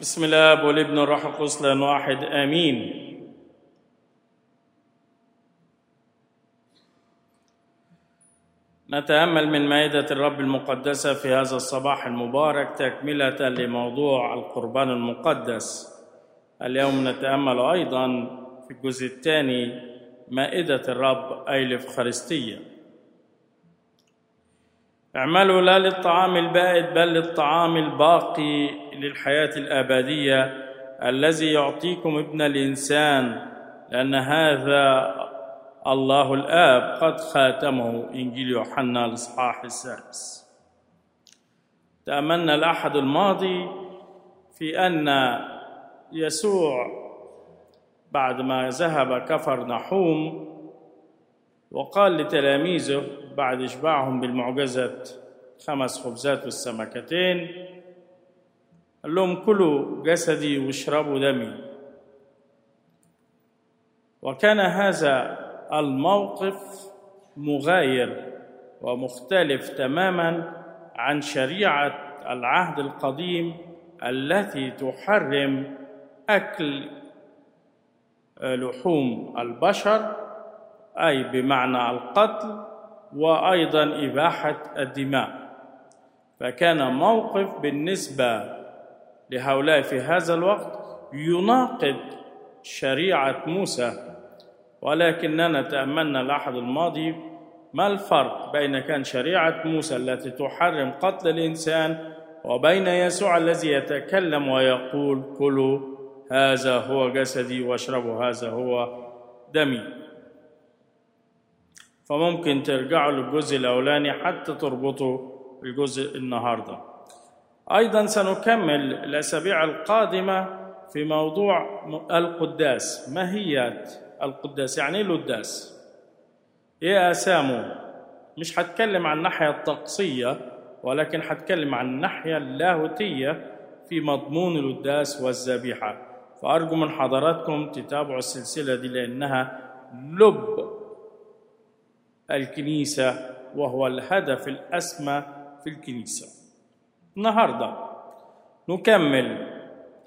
بسم الله والابن والروح القدس واحد آمين. نتأمل من مائدة الرب المقدسة في هذا الصباح المبارك تكملة لموضوع القربان المقدس. اليوم نتأمل أيضا في الجزء الثاني مائدة الرب اي الافخارستيه اعملوا لا للطعام البائد بل للطعام الباقي للحياة الأبدية الذي يعطيكم ابن الإنسان لأن هذا الله الآب قد خاتمه. إنجيل يوحنا الإصحاح السادس. تأملنا الأحد الماضي في أن يسوع بعد ما ذهب كفر نحوم وقال لتلاميذه بعد إشباعهم بالمعجزة خمس خبزات والسمكتين قال لهم كلوا جسدي واشربوا دمي. وكان هذا الموقف مغاير ومختلف تماما عن شريعة العهد القديم التي تحرم أكل لحوم البشر أي بمعنى القتل وأيضا إباحة الدماء. فكان موقف بالنسبة لهؤلاء في هذا الوقت يناقض شريعة موسى. ولكننا تأملنا الأحد الماضي ما الفرق بين كان شريعة موسى التي تحرم قتل الإنسان وبين يسوع الذي يتكلم ويقول كلوا هذا هو جسدي واشربوا هذا هو دمي. فممكن ترجعوا للجزء الأولاني حتى تربطوا الجزء النهارده. أيضا سنكمل الأسابيع القادمة في موضوع القداس، ما هي القداس؟ يعني إيه القداس؟ إيه أسامه؟ مش هتكلم عن الناحية الطقسية ولكن هتكلم عن الناحية اللاهوتية في مضمون القداس والذبيحة. فأرجو من حضراتكم تتابعوا السلسلة دي لأنها لب الكنيسة وهو الهدف الأسمى في الكنيسة. النهاردة نكمل.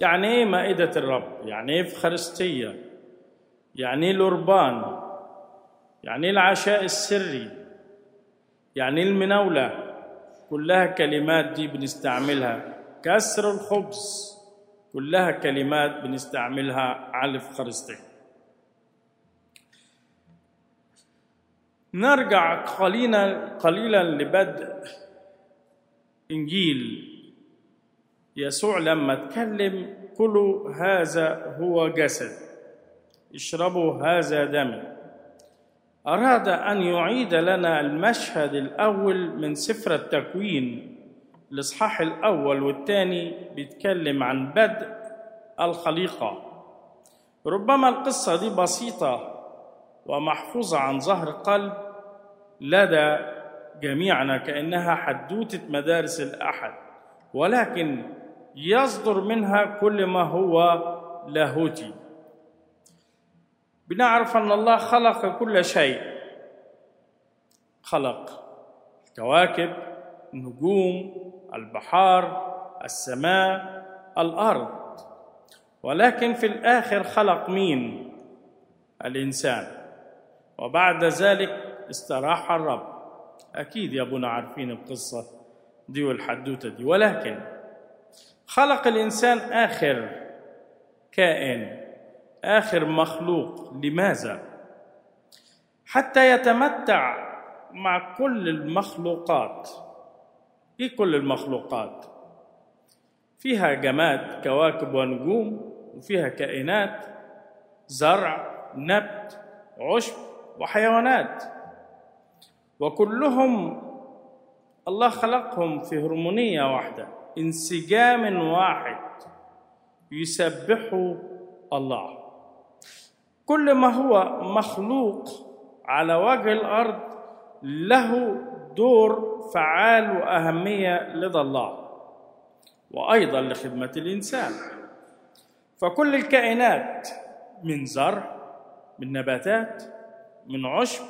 يعني إيه مائدة الرب؟ يعني إيه إفخارستية يعني إيه الأربان يعني إيه العشاء السري؟ يعني إيه المناولة؟ كلها كلمات دي بنستعملها. كسر الخبز. كلها كلمات بنستعملها على الإفخارستية. نرجع قليلا قليلا لبدء إنجيل. يسوع لما اتكلم كلوا هذا هو جسد اشربوا هذا دمي أراد أن يعيد لنا المشهد الأول من سفر التكوين الإصحاح الأول والثاني بيتكلم عن بدء الخليقة. ربما القصة دي بسيطة ومحفوظة عن ظهر قلب لدى جميعنا كأنها حدوتة مدارس الأحد ولكن يصدر منها كل ما هو لاهوتي. بنعرف أن الله خلق كل شيء. خلق الكواكب النجوم البحار السماء الأرض. ولكن في الآخر خلق مين؟ الإنسان. وبعد ذلك استراح الرب أكيد يا أبونا عارفين القصة دي والحدوتة دي ولكن خلق الإنسان آخر كائن آخر مخلوق لماذا؟ حتى يتمتع مع كل المخلوقات إيه كل المخلوقات؟ فيها جماد كواكب ونجوم وفيها كائنات زرع نبت عشب وحيوانات. وكلهم الله خلقهم في هرمونية واحدة انسجام واحد يسبحوا الله. كل ما هو مخلوق على وجه الأرض له دور فعال وأهمية لدى الله وأيضا لخدمة الإنسان. فكل الكائنات من زرع من نباتات من عشب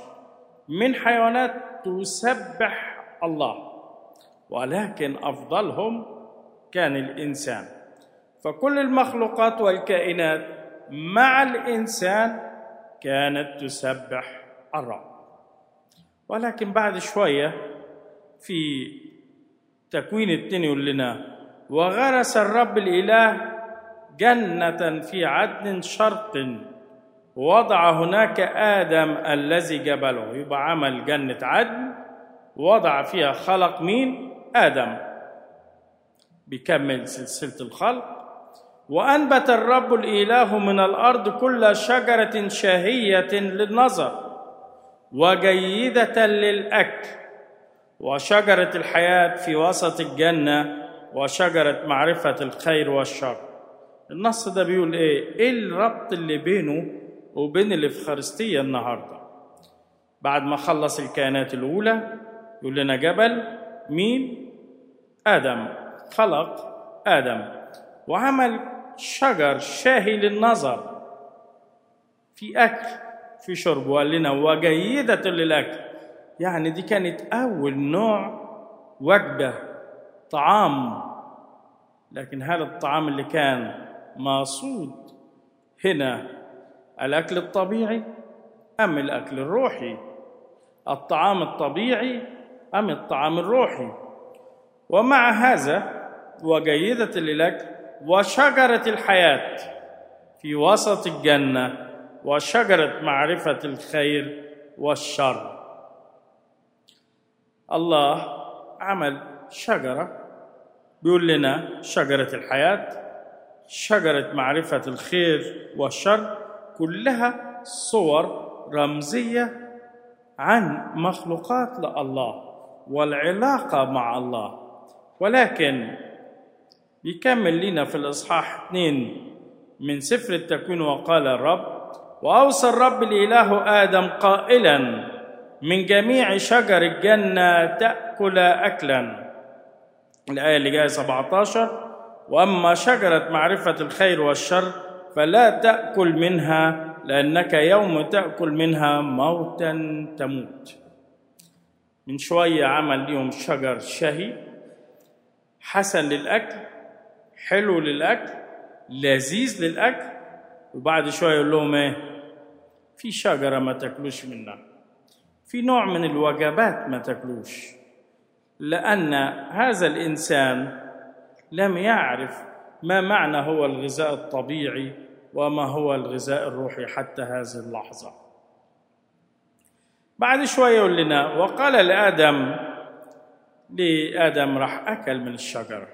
من حيوانات تسبح الله. ولكن أفضلهم كان الإنسان. فكل المخلوقات والكائنات مع الإنسان كانت تسبح الرب. ولكن بعد شوية في تكوين التاني يقول لنا وغرس الرب الإله جنة في عدن شرق وضع هناك آدم الذي جبله يبقى عمل جنة عدن وضع فيها خلق مين؟ آدم. بيكمل سلسلة الخلق. وأنبت الرب الإله من الأرض كل شجرة شهية للنظر وجيدة للأكل وشجرة الحياة في وسط الجنة وشجرة معرفة الخير والشر. النص ده بيقول إيه؟ إيه الربط اللي بينه وبين الافخارستيه النهارده. بعد ما خلص الكائنات الأولى يقول لنا جبل مين آدم. خلق آدم. وعمل شجر شاهي للنظر. في أكل في شرب. وقال لنا وجيدة للأكل. يعني دي كانت أول نوع وجبة طعام. لكن هل الطعام اللي كان مقصود هنا الأكل الطبيعي أم الأكل الروحي؟ الطعام الطبيعي أم الطعام الروحي؟ ومع هذا وجيدة للأكل وشجرة الحياة في وسط الجنة وشجرة معرفة الخير والشر. الله عمل شجرة بيقول لنا شجرة الحياة شجرة معرفة الخير والشر. كلها صور رمزية عن مخلوقات لله والعلاقة مع الله. ولكن بيكمل لنا في الإصحاح 2 من سفر التكوين وقال الرب وأوصى الرب الإله آدم قائلا من جميع شجر الجنة تأكل اكلا الآية اللي جاية 17 وأما شجرة معرفة الخير والشر فلا تأكل منها لأنك يوم تأكل منها موتا تموت. من شوية عمل لهم شجر شهي حسن للأكل حلو للأكل لذيذ للأكل وبعد شوية يقول لهم إيه؟ في شجرة ما تاكلوش منها. في نوع من الوجبات ما تاكلوش. لأن هذا الإنسان لم يعرف ما معنى هو الغذاء الطبيعي وما هو الغذاء الروحي حتى هذه اللحظة؟ بعد شوية يقول لنا وقال لآدم لآدم راح أكل من الشجر.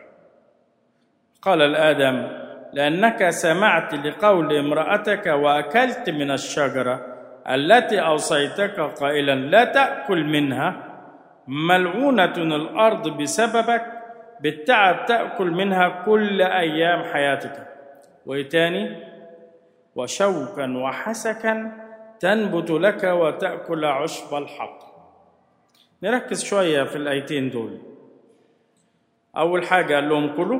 قال لآدم لأنك سمعت لقول امرأتك وأكلت من الشجرة التي أوصيتك قائلا لا تأكل منها ملعونة الأرض بسببك بالتعب تأكل منها كل أيام حياتك. وايه تاني وشوكا وحسكا تنبت لك وتأكل عشب الحق. نركز شوية في الآيتين دول. أول حاجة قال لهم كلوا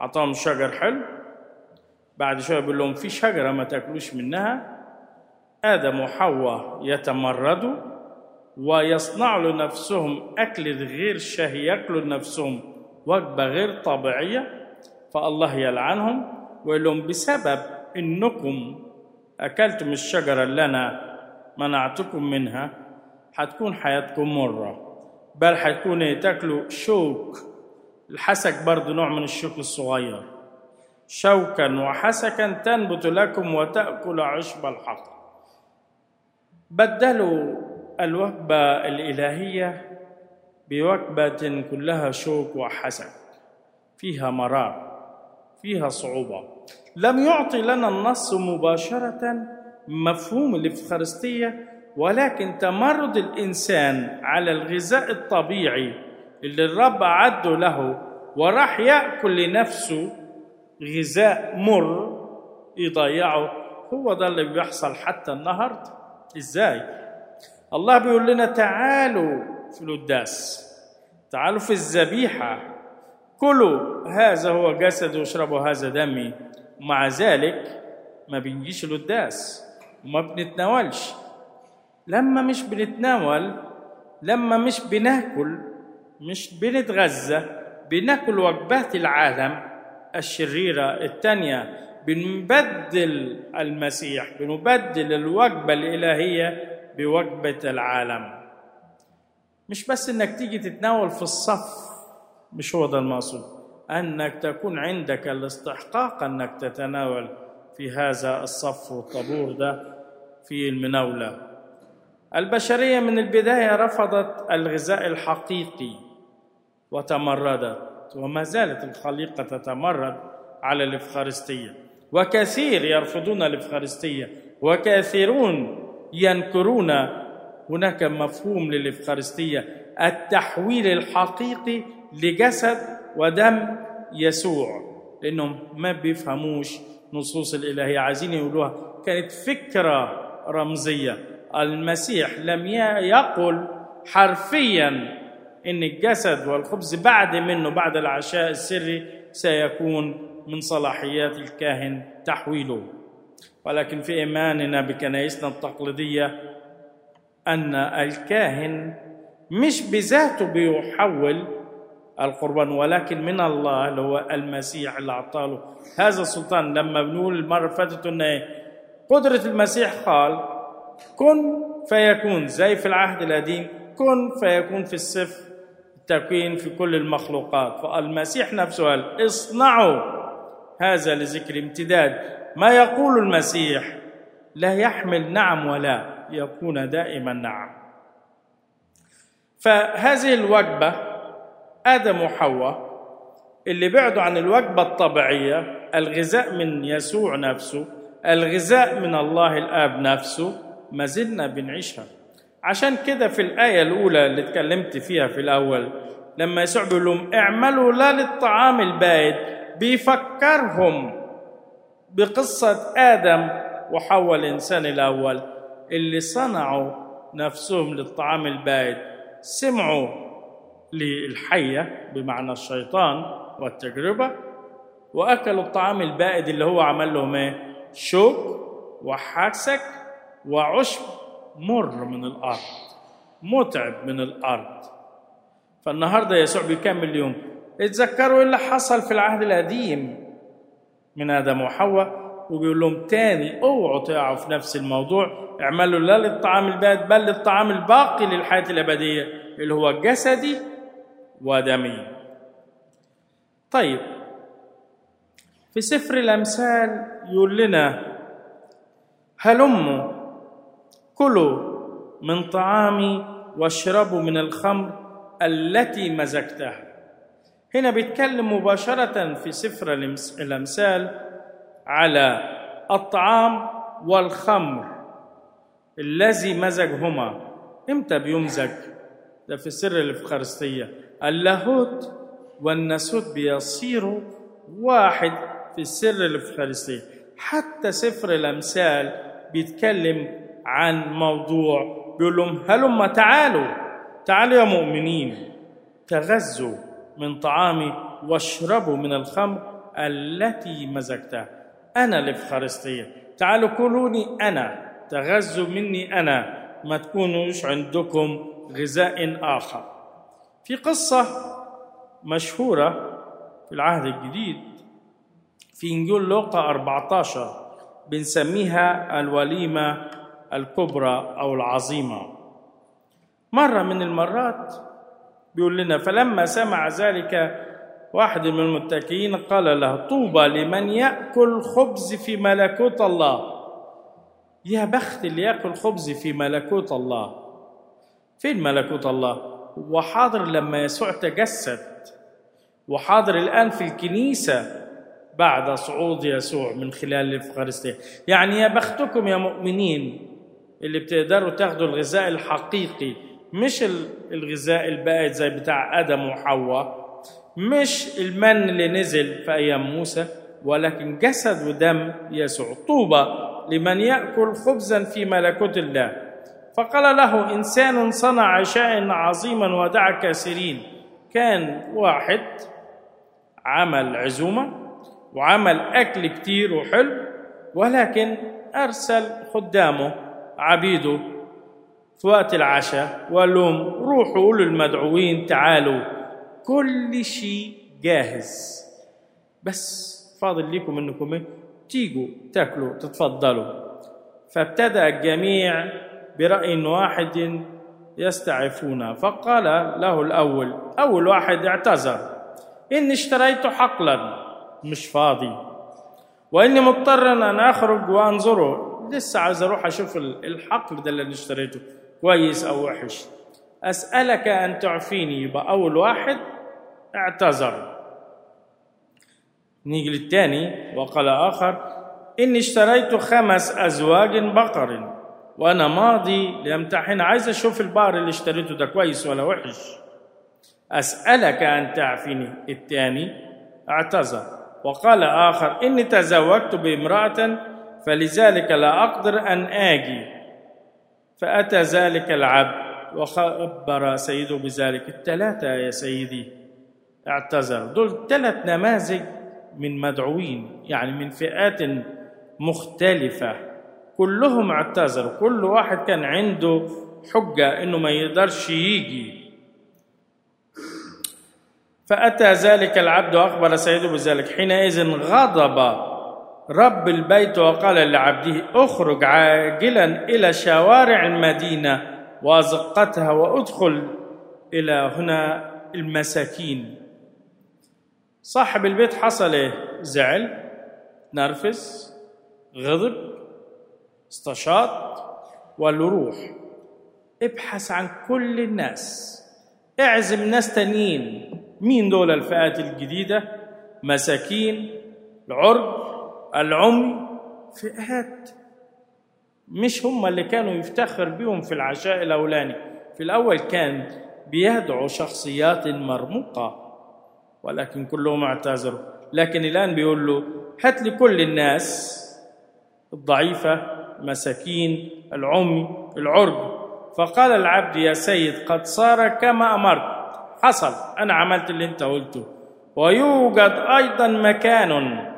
أعطاهم شجر حلو. بعد شوية بيقول لهم في شجرة ما تأكلوش منها. آدم وحواء يتمردوا. ويصنعوا لنفسهم أكل غير شهي ياكلوا لنفسهم وجبة غير طبيعية فالله يلعنهم ويقول لهم بسبب إنكم أكلتم الشجرة اللي أنا منعتكم منها هتكون حياتكم مرة. بل هتكون تاكلوا شوك. الحسك برضو نوع من الشوك الصغير. شوكا وحسكا تنبت لكم وتأكل عشب الحق بدلوا الوجبه الإلهية بوجبه كلها شوك وحسك فيها مرار فيها صعوبة. لم يعطي لنا النص مباشرة مفهوم الإفخارستية ولكن تمرد الإنسان على الغذاء الطبيعي اللي الرب اعده له وراح يأكل لنفسه غذاء مر يضيعه. هو ده اللي بيحصل حتى النهارده. إزاي؟ الله بيقول لنا تعالوا في القداس تعالوا في الذبيحة كلوا هذا هو جسدي واشربوا هذا دمي. ومع ذلك ما بنجيش القداس وما بنتناولش. لما مش بنتناول لما مش بناكل مش بنتغذى بناكل وجبات العالم الشريرة الثانية بنبدل المسيح بنبدل الوجبة الإلهية بوجبة العالم. مش بس إنك تيجي تتناول في الصف مش هو ده المقصود. أنك تكون عندك الاستحقاق أنك تتناول في هذا الصف والطابور ده في المناولة. البشرية من البداية رفضت الغذاء الحقيقي وتمردت وما زالت الخليقة تتمرد على الإفخارستية. وكثير يرفضون الإفخارستية وكثيرون ينكرون هناك مفهوم للإفخارستية التحويل الحقيقي لجسد ودم يسوع لأنهم ما بيفهموش نصوص الإلهية عايزين يقولوها. كانت فكرة رمزية. المسيح لم يقل حرفيا إن الجسد والخبز بعد منه بعد العشاء السري سيكون من صلاحيات الكاهن تحويله. ولكن في إيماننا بكنائسنا التقليدية أن الكاهن مش بذاته بيحول القربان ولكن من الله اللي هو المسيح اللي أعطاله. هذا السلطان لما بنقول اللي فاتت إن قدرة المسيح قال كن فيكون زي في العهد القديم كن فيكون في السفر التكوين في كل المخلوقات فالمسيح نفسه قال اصنعوا هذا لذكر امتداد ما يقول المسيح؟ لا يحمل نعم ولا يكون دائما نعم. فهذه الوجبة آدم وحواء اللي بعدوا عن الوجبة الطبيعية الغذاء من يسوع نفسه الغذاء من الله الآب نفسه ما زلنا بنعيشها. عشان كده في الآية الأولى اللي اتكلمت فيها في الأول لما يسوع بيقول لهم اعملوا لا للطعام البائد بيفكرهم. بقصة آدم وحواء الإنسان الأول اللي صنعوا نفسهم للطعام البائد سمعوا للحية بمعنى الشيطان والتجربة وأكلوا الطعام البائد اللي هو عمل لهم إيه؟ شوك وحسك وعشب مر من الأرض متعب من الأرض. فالنهاردة يسوع بيكمل اليوم اتذكروا اللي حصل في العهد القديم؟ من آدم وحواء وبيقول لهم تاني اوعوا تقعوا في نفس الموضوع اعملوا لا للطعام الباد بل للطعام الباقي للحياة الأبدية اللي هو جسدي ودمي. طيب في سفر الأمثال يقول لنا هلموا كلوا من طعامي واشربوا من الخمر التي مزجتها. هنا بيتكلم مباشرة في سفر الأمثال على الطعام والخمر الذي مزجهما. إمتى بيمزج؟ ده في سر الإفخارستية. اللاهوت والناسوت بيصيروا واحد في سر الإفخارستية. حتى سفر الأمثال بيتكلم عن موضوع بيقول لهم هلم تعالوا تعالوا يا مؤمنين تغذوا من طعامي واشربوا من الخمر التي مزجتها. أنا الافخارستيه تعالوا كلوني أنا. تغذوا مني أنا. ما تكونوش عندكم غذاء آخر. في قصة مشهورة في العهد الجديد في إنجيل لوقا 14 بنسميها الوليمة الكبرى أو العظيمة. مرة من المرات بيقول لنا فلما سمع ذلك واحد من المتكئين قال له طوبى لمن يأكل خبز في ملكوت الله. يا بخت اللي يأكل خبز في ملكوت الله. فين ملكوت الله؟ وحاضر لما يسوع تجسد وحاضر الآن في الكنيسة بعد صعود يسوع من خلال الإفخارستية. يعني يا بختكم يا مؤمنين اللي بتقدروا تاخدوا الغذاء الحقيقي مش الغذاء البائد زي بتاع آدم وحواء مش المن اللي نزل في أيام موسى ولكن جسد ودم يسوع. طوبى لمن يأكل خبزا في ملكوت الله. فقال له إنسان صنع عشاء عظيما ودعا كثيرين. كان واحد عمل عزومة وعمل أكل كتير وحلو ولكن أرسل خدامه عبيده في وقت العشاء لهم روحوا قولوا للمدعوين تعالوا. كل شيء جاهز. بس فاضل لكم إنكم؟ تيجوا تاكلوا تتفضلوا. فابتدأ الجميع برأي واحد يستعفون. فقال له الأول أول واحد اعتذر. إني اشتريت حقلا مش فاضي. وإني مضطر أن أخرج وأنظره لسه عايز أروح أشوف الحقل ده اللي اشتريته. كويس أو وحش. أسألك أن تعفيني يبقى أول واحد اعتذر. نيجي للتاني وقال آخر إني اشتريت خمس أزواج بقر وأنا ماضي لأمتحن عايز أشوف البقر اللي اشتريته ده كويس ولا وحش. أسألك أن تعفيني. التاني اعتذر وقال آخر إني تزوجت بامرأة فلذلك لا أقدر أن آجي. فأتى ذلك العبد وخبر سيده بذلك. الثلاثة يا سيدي اعتذر. دول ثلاث نماذج من مدعوين يعني من فئات مختلفة. كلهم اعتذروا. كل واحد كان عنده حجة إنه ما يقدرش يجي. فأتى ذلك العبد وأخبر سيده بذلك. حينئذ غضب رب البيت وقال لعبده اخرج عاجلا إلى شوارع المدينة وأزقتها وأدخل إلى هنا المساكين. صاحب البيت حصل إيه؟ زعل نرفز غضب استشاط وقال له روح ابحث عن كل الناس. اعزم ناس تانيين. مين دول الفئات الجديدة؟ مساكين العرب. العمي فئات مش هم اللي كانوا يفتخر بهم في العشاء الأولاني. في الأول كان بيدعو شخصيات مرموقة ولكن كلهم اعتذروا. لكن الآن بيقول له هات لي كل الناس الضعيفة مساكين العمي العرب فقال العبد يا سيد قد صار كما أمرت. حصل أنا عملت اللي أنت قلته. ويوجد أيضا مكان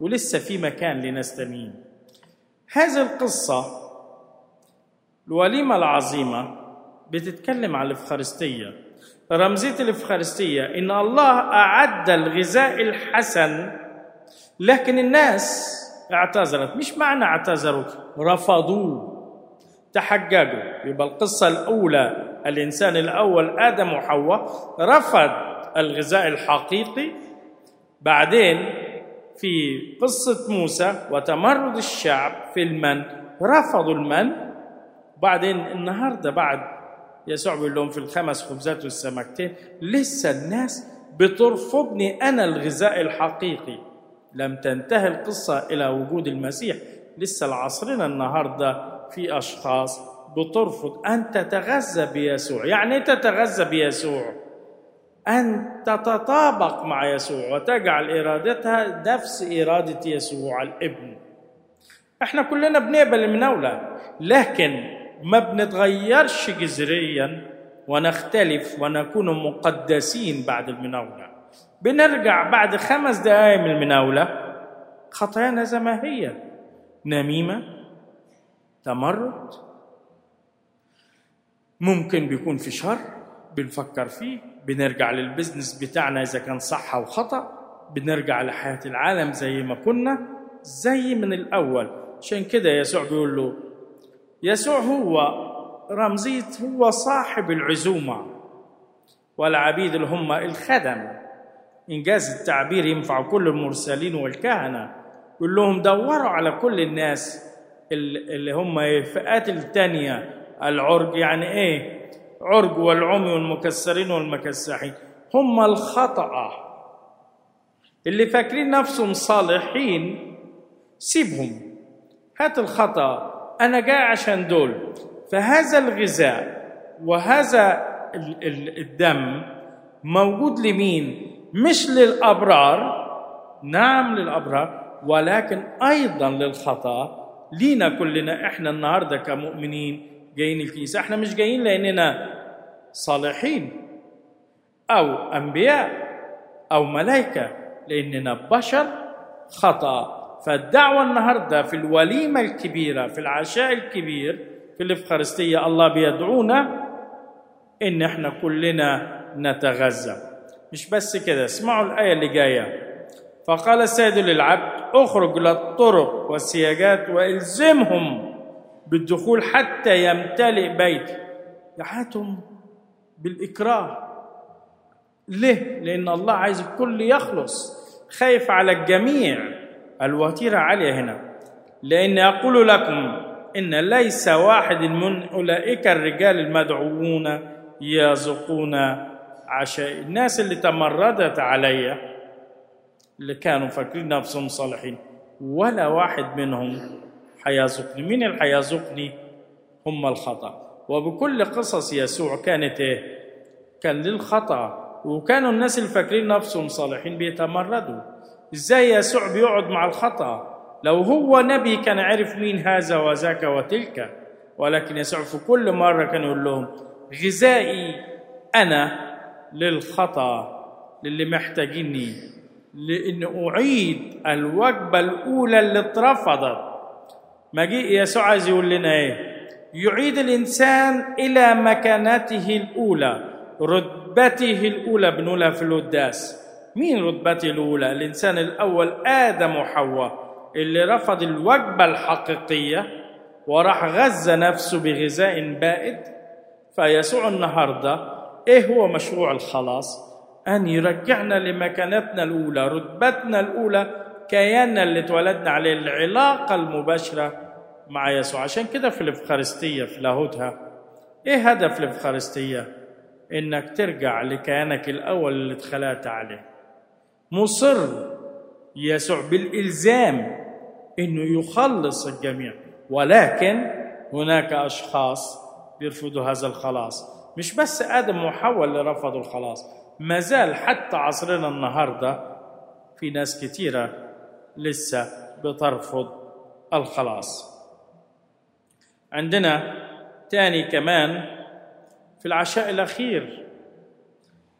ولسه في مكان لناس تانيين هذه القصة الوليمة العظيمة بتتكلم عن الإفخارستية. رمزية الإفخارستية إن الله أعد الغذاء الحسن لكن الناس اعتذرت. مش معنى اعتذروا رفضوه تحججوا يبقى القصة الأولى الإنسان الأول آدم وحواء رفض الغذاء الحقيقي. بعدين في قصة موسى وتمرد الشعب في المن رفضوا المن. بعدين النهارده بعد يسوع بيقول لهم في الخمس خبزات والسمكتين لسه الناس بترفضني أنا الغذاء الحقيقي. لم تنتهي القصة إلى وجود المسيح. لسه العصرنا النهارده في أشخاص بترفض أن تتغذى بيسوع. يعني إيه تتغذى بيسوع؟ أن تتطابق مع يسوع وتجعل إرادتها نفس إرادة يسوع الابن. إحنا كلنا بنقبل المناوله لكن ما بنتغيرش جذريا ونختلف ونكون مقدسين بعد المناولة بنرجع بعد خمس دقائق من المناولة خطايانا زي ما هي. نميمة تمرد ممكن بيكون في شر بنفكر فيه. بنرجع للبزنس بتاعنا إذا كان صح أو خطأ بنرجع لحياة العالم زي ما كنا زي من الأول. عشان كده يسوع بيقول له يسوع هو رمزية هو صاحب العزومة والعبيد اللي هم الخدم. إنجاز التعبير ينفع كل المرسلين والكهنة. يقول لهم دوروا على كل الناس اللي هم الفئات التانية. العرج يعني إيه؟ عرج والعمي والمكسرين والمكسحين هم الخطأ. اللي فاكرين نفسهم صالحين سيبهم. هات الخطأ. أنا جاي عشان دول. فهذا الغذاء وهذا الدم موجود لمين؟ مش للأبرار. نعم للأبرار ولكن أيضا للخطأ. لينا كلنا إحنا النهاردة كمؤمنين جايين الكنيسة. إحنا مش جايين لأننا صالحين أو أنبياء أو ملائكة لأننا بشر خطأ. فالدعوة النهاردة في الوليمة الكبيرة في العشاء الكبير في الإفخارستية الله بيدعونا إن إحنا كلنا نتغذى. مش بس كده اسمعوا الآية اللي جاية. فقال السيد للعبد اخرج للطرق والسياجات وإلزمهم بالدخول حتى يمتلئ بيتي. دعاتهم بالاكراه ليه؟ لأن الله عايز الكل يخلص. خايف على الجميع. الوتيرة عالية هنا. لأن أقول لكم إن ليس واحد من أولئك الرجال المدعوون يذوقون عشاء. الناس اللي تمردت علي اللي كانوا فاكرين نفسهم صالحين ولا واحد منهم حيذوقني مين اللي حيذوقني هم الخطأ. وبكل قصص يسوع كانت إيه كان للخطأ وكانوا الناس اللي فاكرين نفسهم صالحين بيتمردوا. إزاي يسوع بيقعد مع الخطأ؟ لو هو نبي كان عرف مين هذا وذاك وتلك. ولكن يسوع في كل مرة كان يقول لهم غذائي أنا للخطأ للي محتاجيني لأن أعيد الوجبة الأولى اللي اترفضت. مجيء يسوع عايز يقول لنا إيه؟ يعيد الإنسان إلى مكانته الأولى رتبته الأولى بنقولها في القداس مين رتبته الأولى الإنسان الأول آدم وحواء اللي رفض الوجبة الحقيقية وراح غذى نفسه بغذاء بائد فيسوع النهارده إيه هو مشروع الخلاص؟ أن يرجعنا لمكانتنا الأولى، رتبتنا الأولى، كياننا اللي اتولدنا عليه، العلاقة المباشرة مع يسوع، عشان كده في الإفخارستية في لاهوتها إيه هدف الإفخارستية؟ إنك ترجع لكيانك الأول اللي اتخلقت عليه. مصر يسوع بالإلزام إنه يخلص الجميع، ولكن هناك أشخاص بيرفضوا هذا الخلاص. مش بس آدم وحواء اللي رفضوا الخلاص. ما زال حتى عصرنا النهارده في ناس كتيرة لسه بترفض الخلاص. عندنا تاني كمان في العشاء الأخير.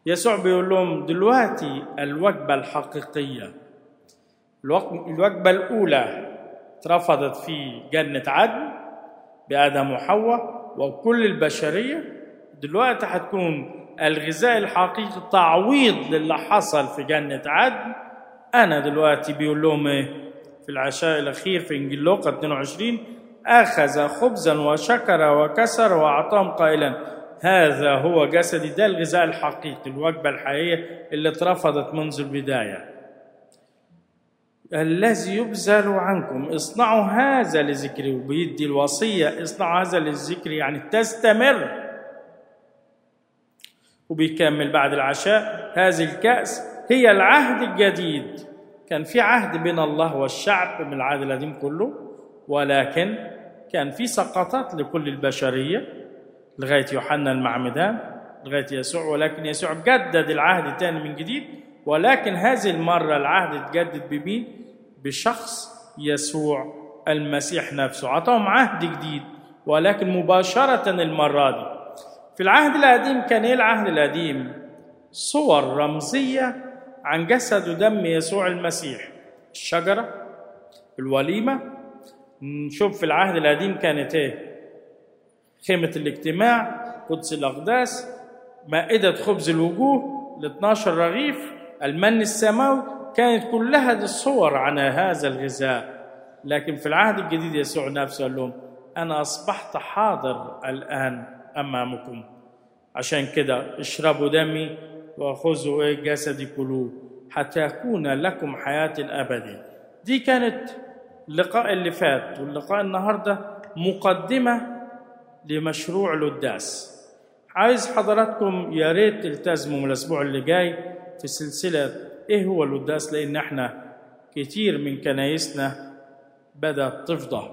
يسوع بيقول لهم دلوقتي الوجبة الحقيقية. الوجبة الأولى اترفضت في جنة عدن بآدم وحواء وكل البشرية. دلوقتي هتكون الغذاء الحقيقي تعويض للي حصل في جنة عدن. أنا دلوقتي بيقول لهم إيه؟ في العشاء الأخير في إنجيل لوقا 22 أخذ خبزا وشكر وكسر وأعطاهم قائلا هذا هو جسدي. ده الغذاء الحقيقي الوجبة الحقيقية اللي اترفضت منذ البداية. الذي يبذل عنكم اصنعوا هذا لذكري. وبيدي الوصية اصنعوا هذا للذكر يعني تستمر. وبيكمل بعد العشاء هذه الكأس هي العهد الجديد. كان في عهد بين الله والشعب من العهد القديم كله ولكن كان في سقطات لكل البشرية لغاية يوحنا المعمدان لغاية يسوع ولكن يسوع جدد العهد تاني من جديد ولكن هذه المرة العهد اتجدد بمين؟ بشخص يسوع المسيح نفسه أعطاهم عهد جديد ولكن مباشرة المرة دي في العهد القديم كان إيه العهد القديم؟ صور رمزية عن جسد ودم يسوع المسيح الشجرة الوليمة نشوف في العهد القديم كانت إيه؟ خيمة الاجتماع قدس الأقداس مائدة خبز الوجوه ال 12 رغيف المن السماوي كانت كلها دي الصور عن هذا الغذاء لكن في العهد الجديد يسوع نفسه قال لهم أنا أصبحت حاضر الآن أمامكم. عشان كده اشربوا دمي وخذوا إيه جسدي كلوه حتى يكون لكم حياة أبدية. دي كانت اللقاء اللي فات واللقاء النهاردة مقدمة لمشروع القداس عايز حضراتكم يا ريت تلتزموا من الأسبوع اللي جاي في سلسلة إيه هو القداس لأن إحنا كتير من كنايسنا بدأت تفضى.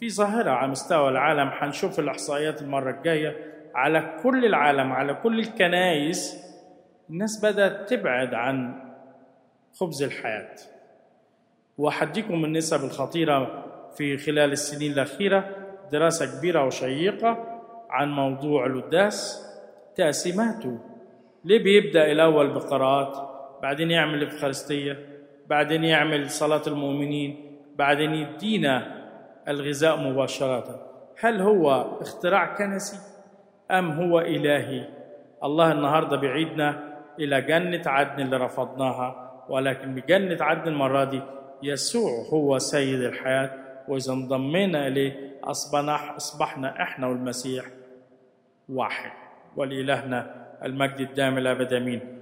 في ظاهرة على مستوى العالم هنشوف الإحصائيات المرة الجاية على كل العالم على كل الكنايس الناس بدأت تبعد عن خبز الحياة. وأحديكم النسب الخطيرة في خلال السنين الأخيرة دراسة كبيرة وشيقة عن موضوع القداس تقسيماته ليه بيبدأ الأول بقراءات بعدين يعمل إفخارستية بعدين يعمل صلاة المؤمنين بعدين يدينا الغذاء مباشرة. هل هو اختراع كنسي أم هو إلهي؟ الله النهاردة بيعيدنا إلى جنة عدن اللي رفضناها ولكن بجنة عدن المرة دي يسوع هو سيد الحياة وإذا انضمينا إليه أصبحنا أصبحنا إحنا والمسيح واحد ولإلهنا المجد الدائم الأبد آمين.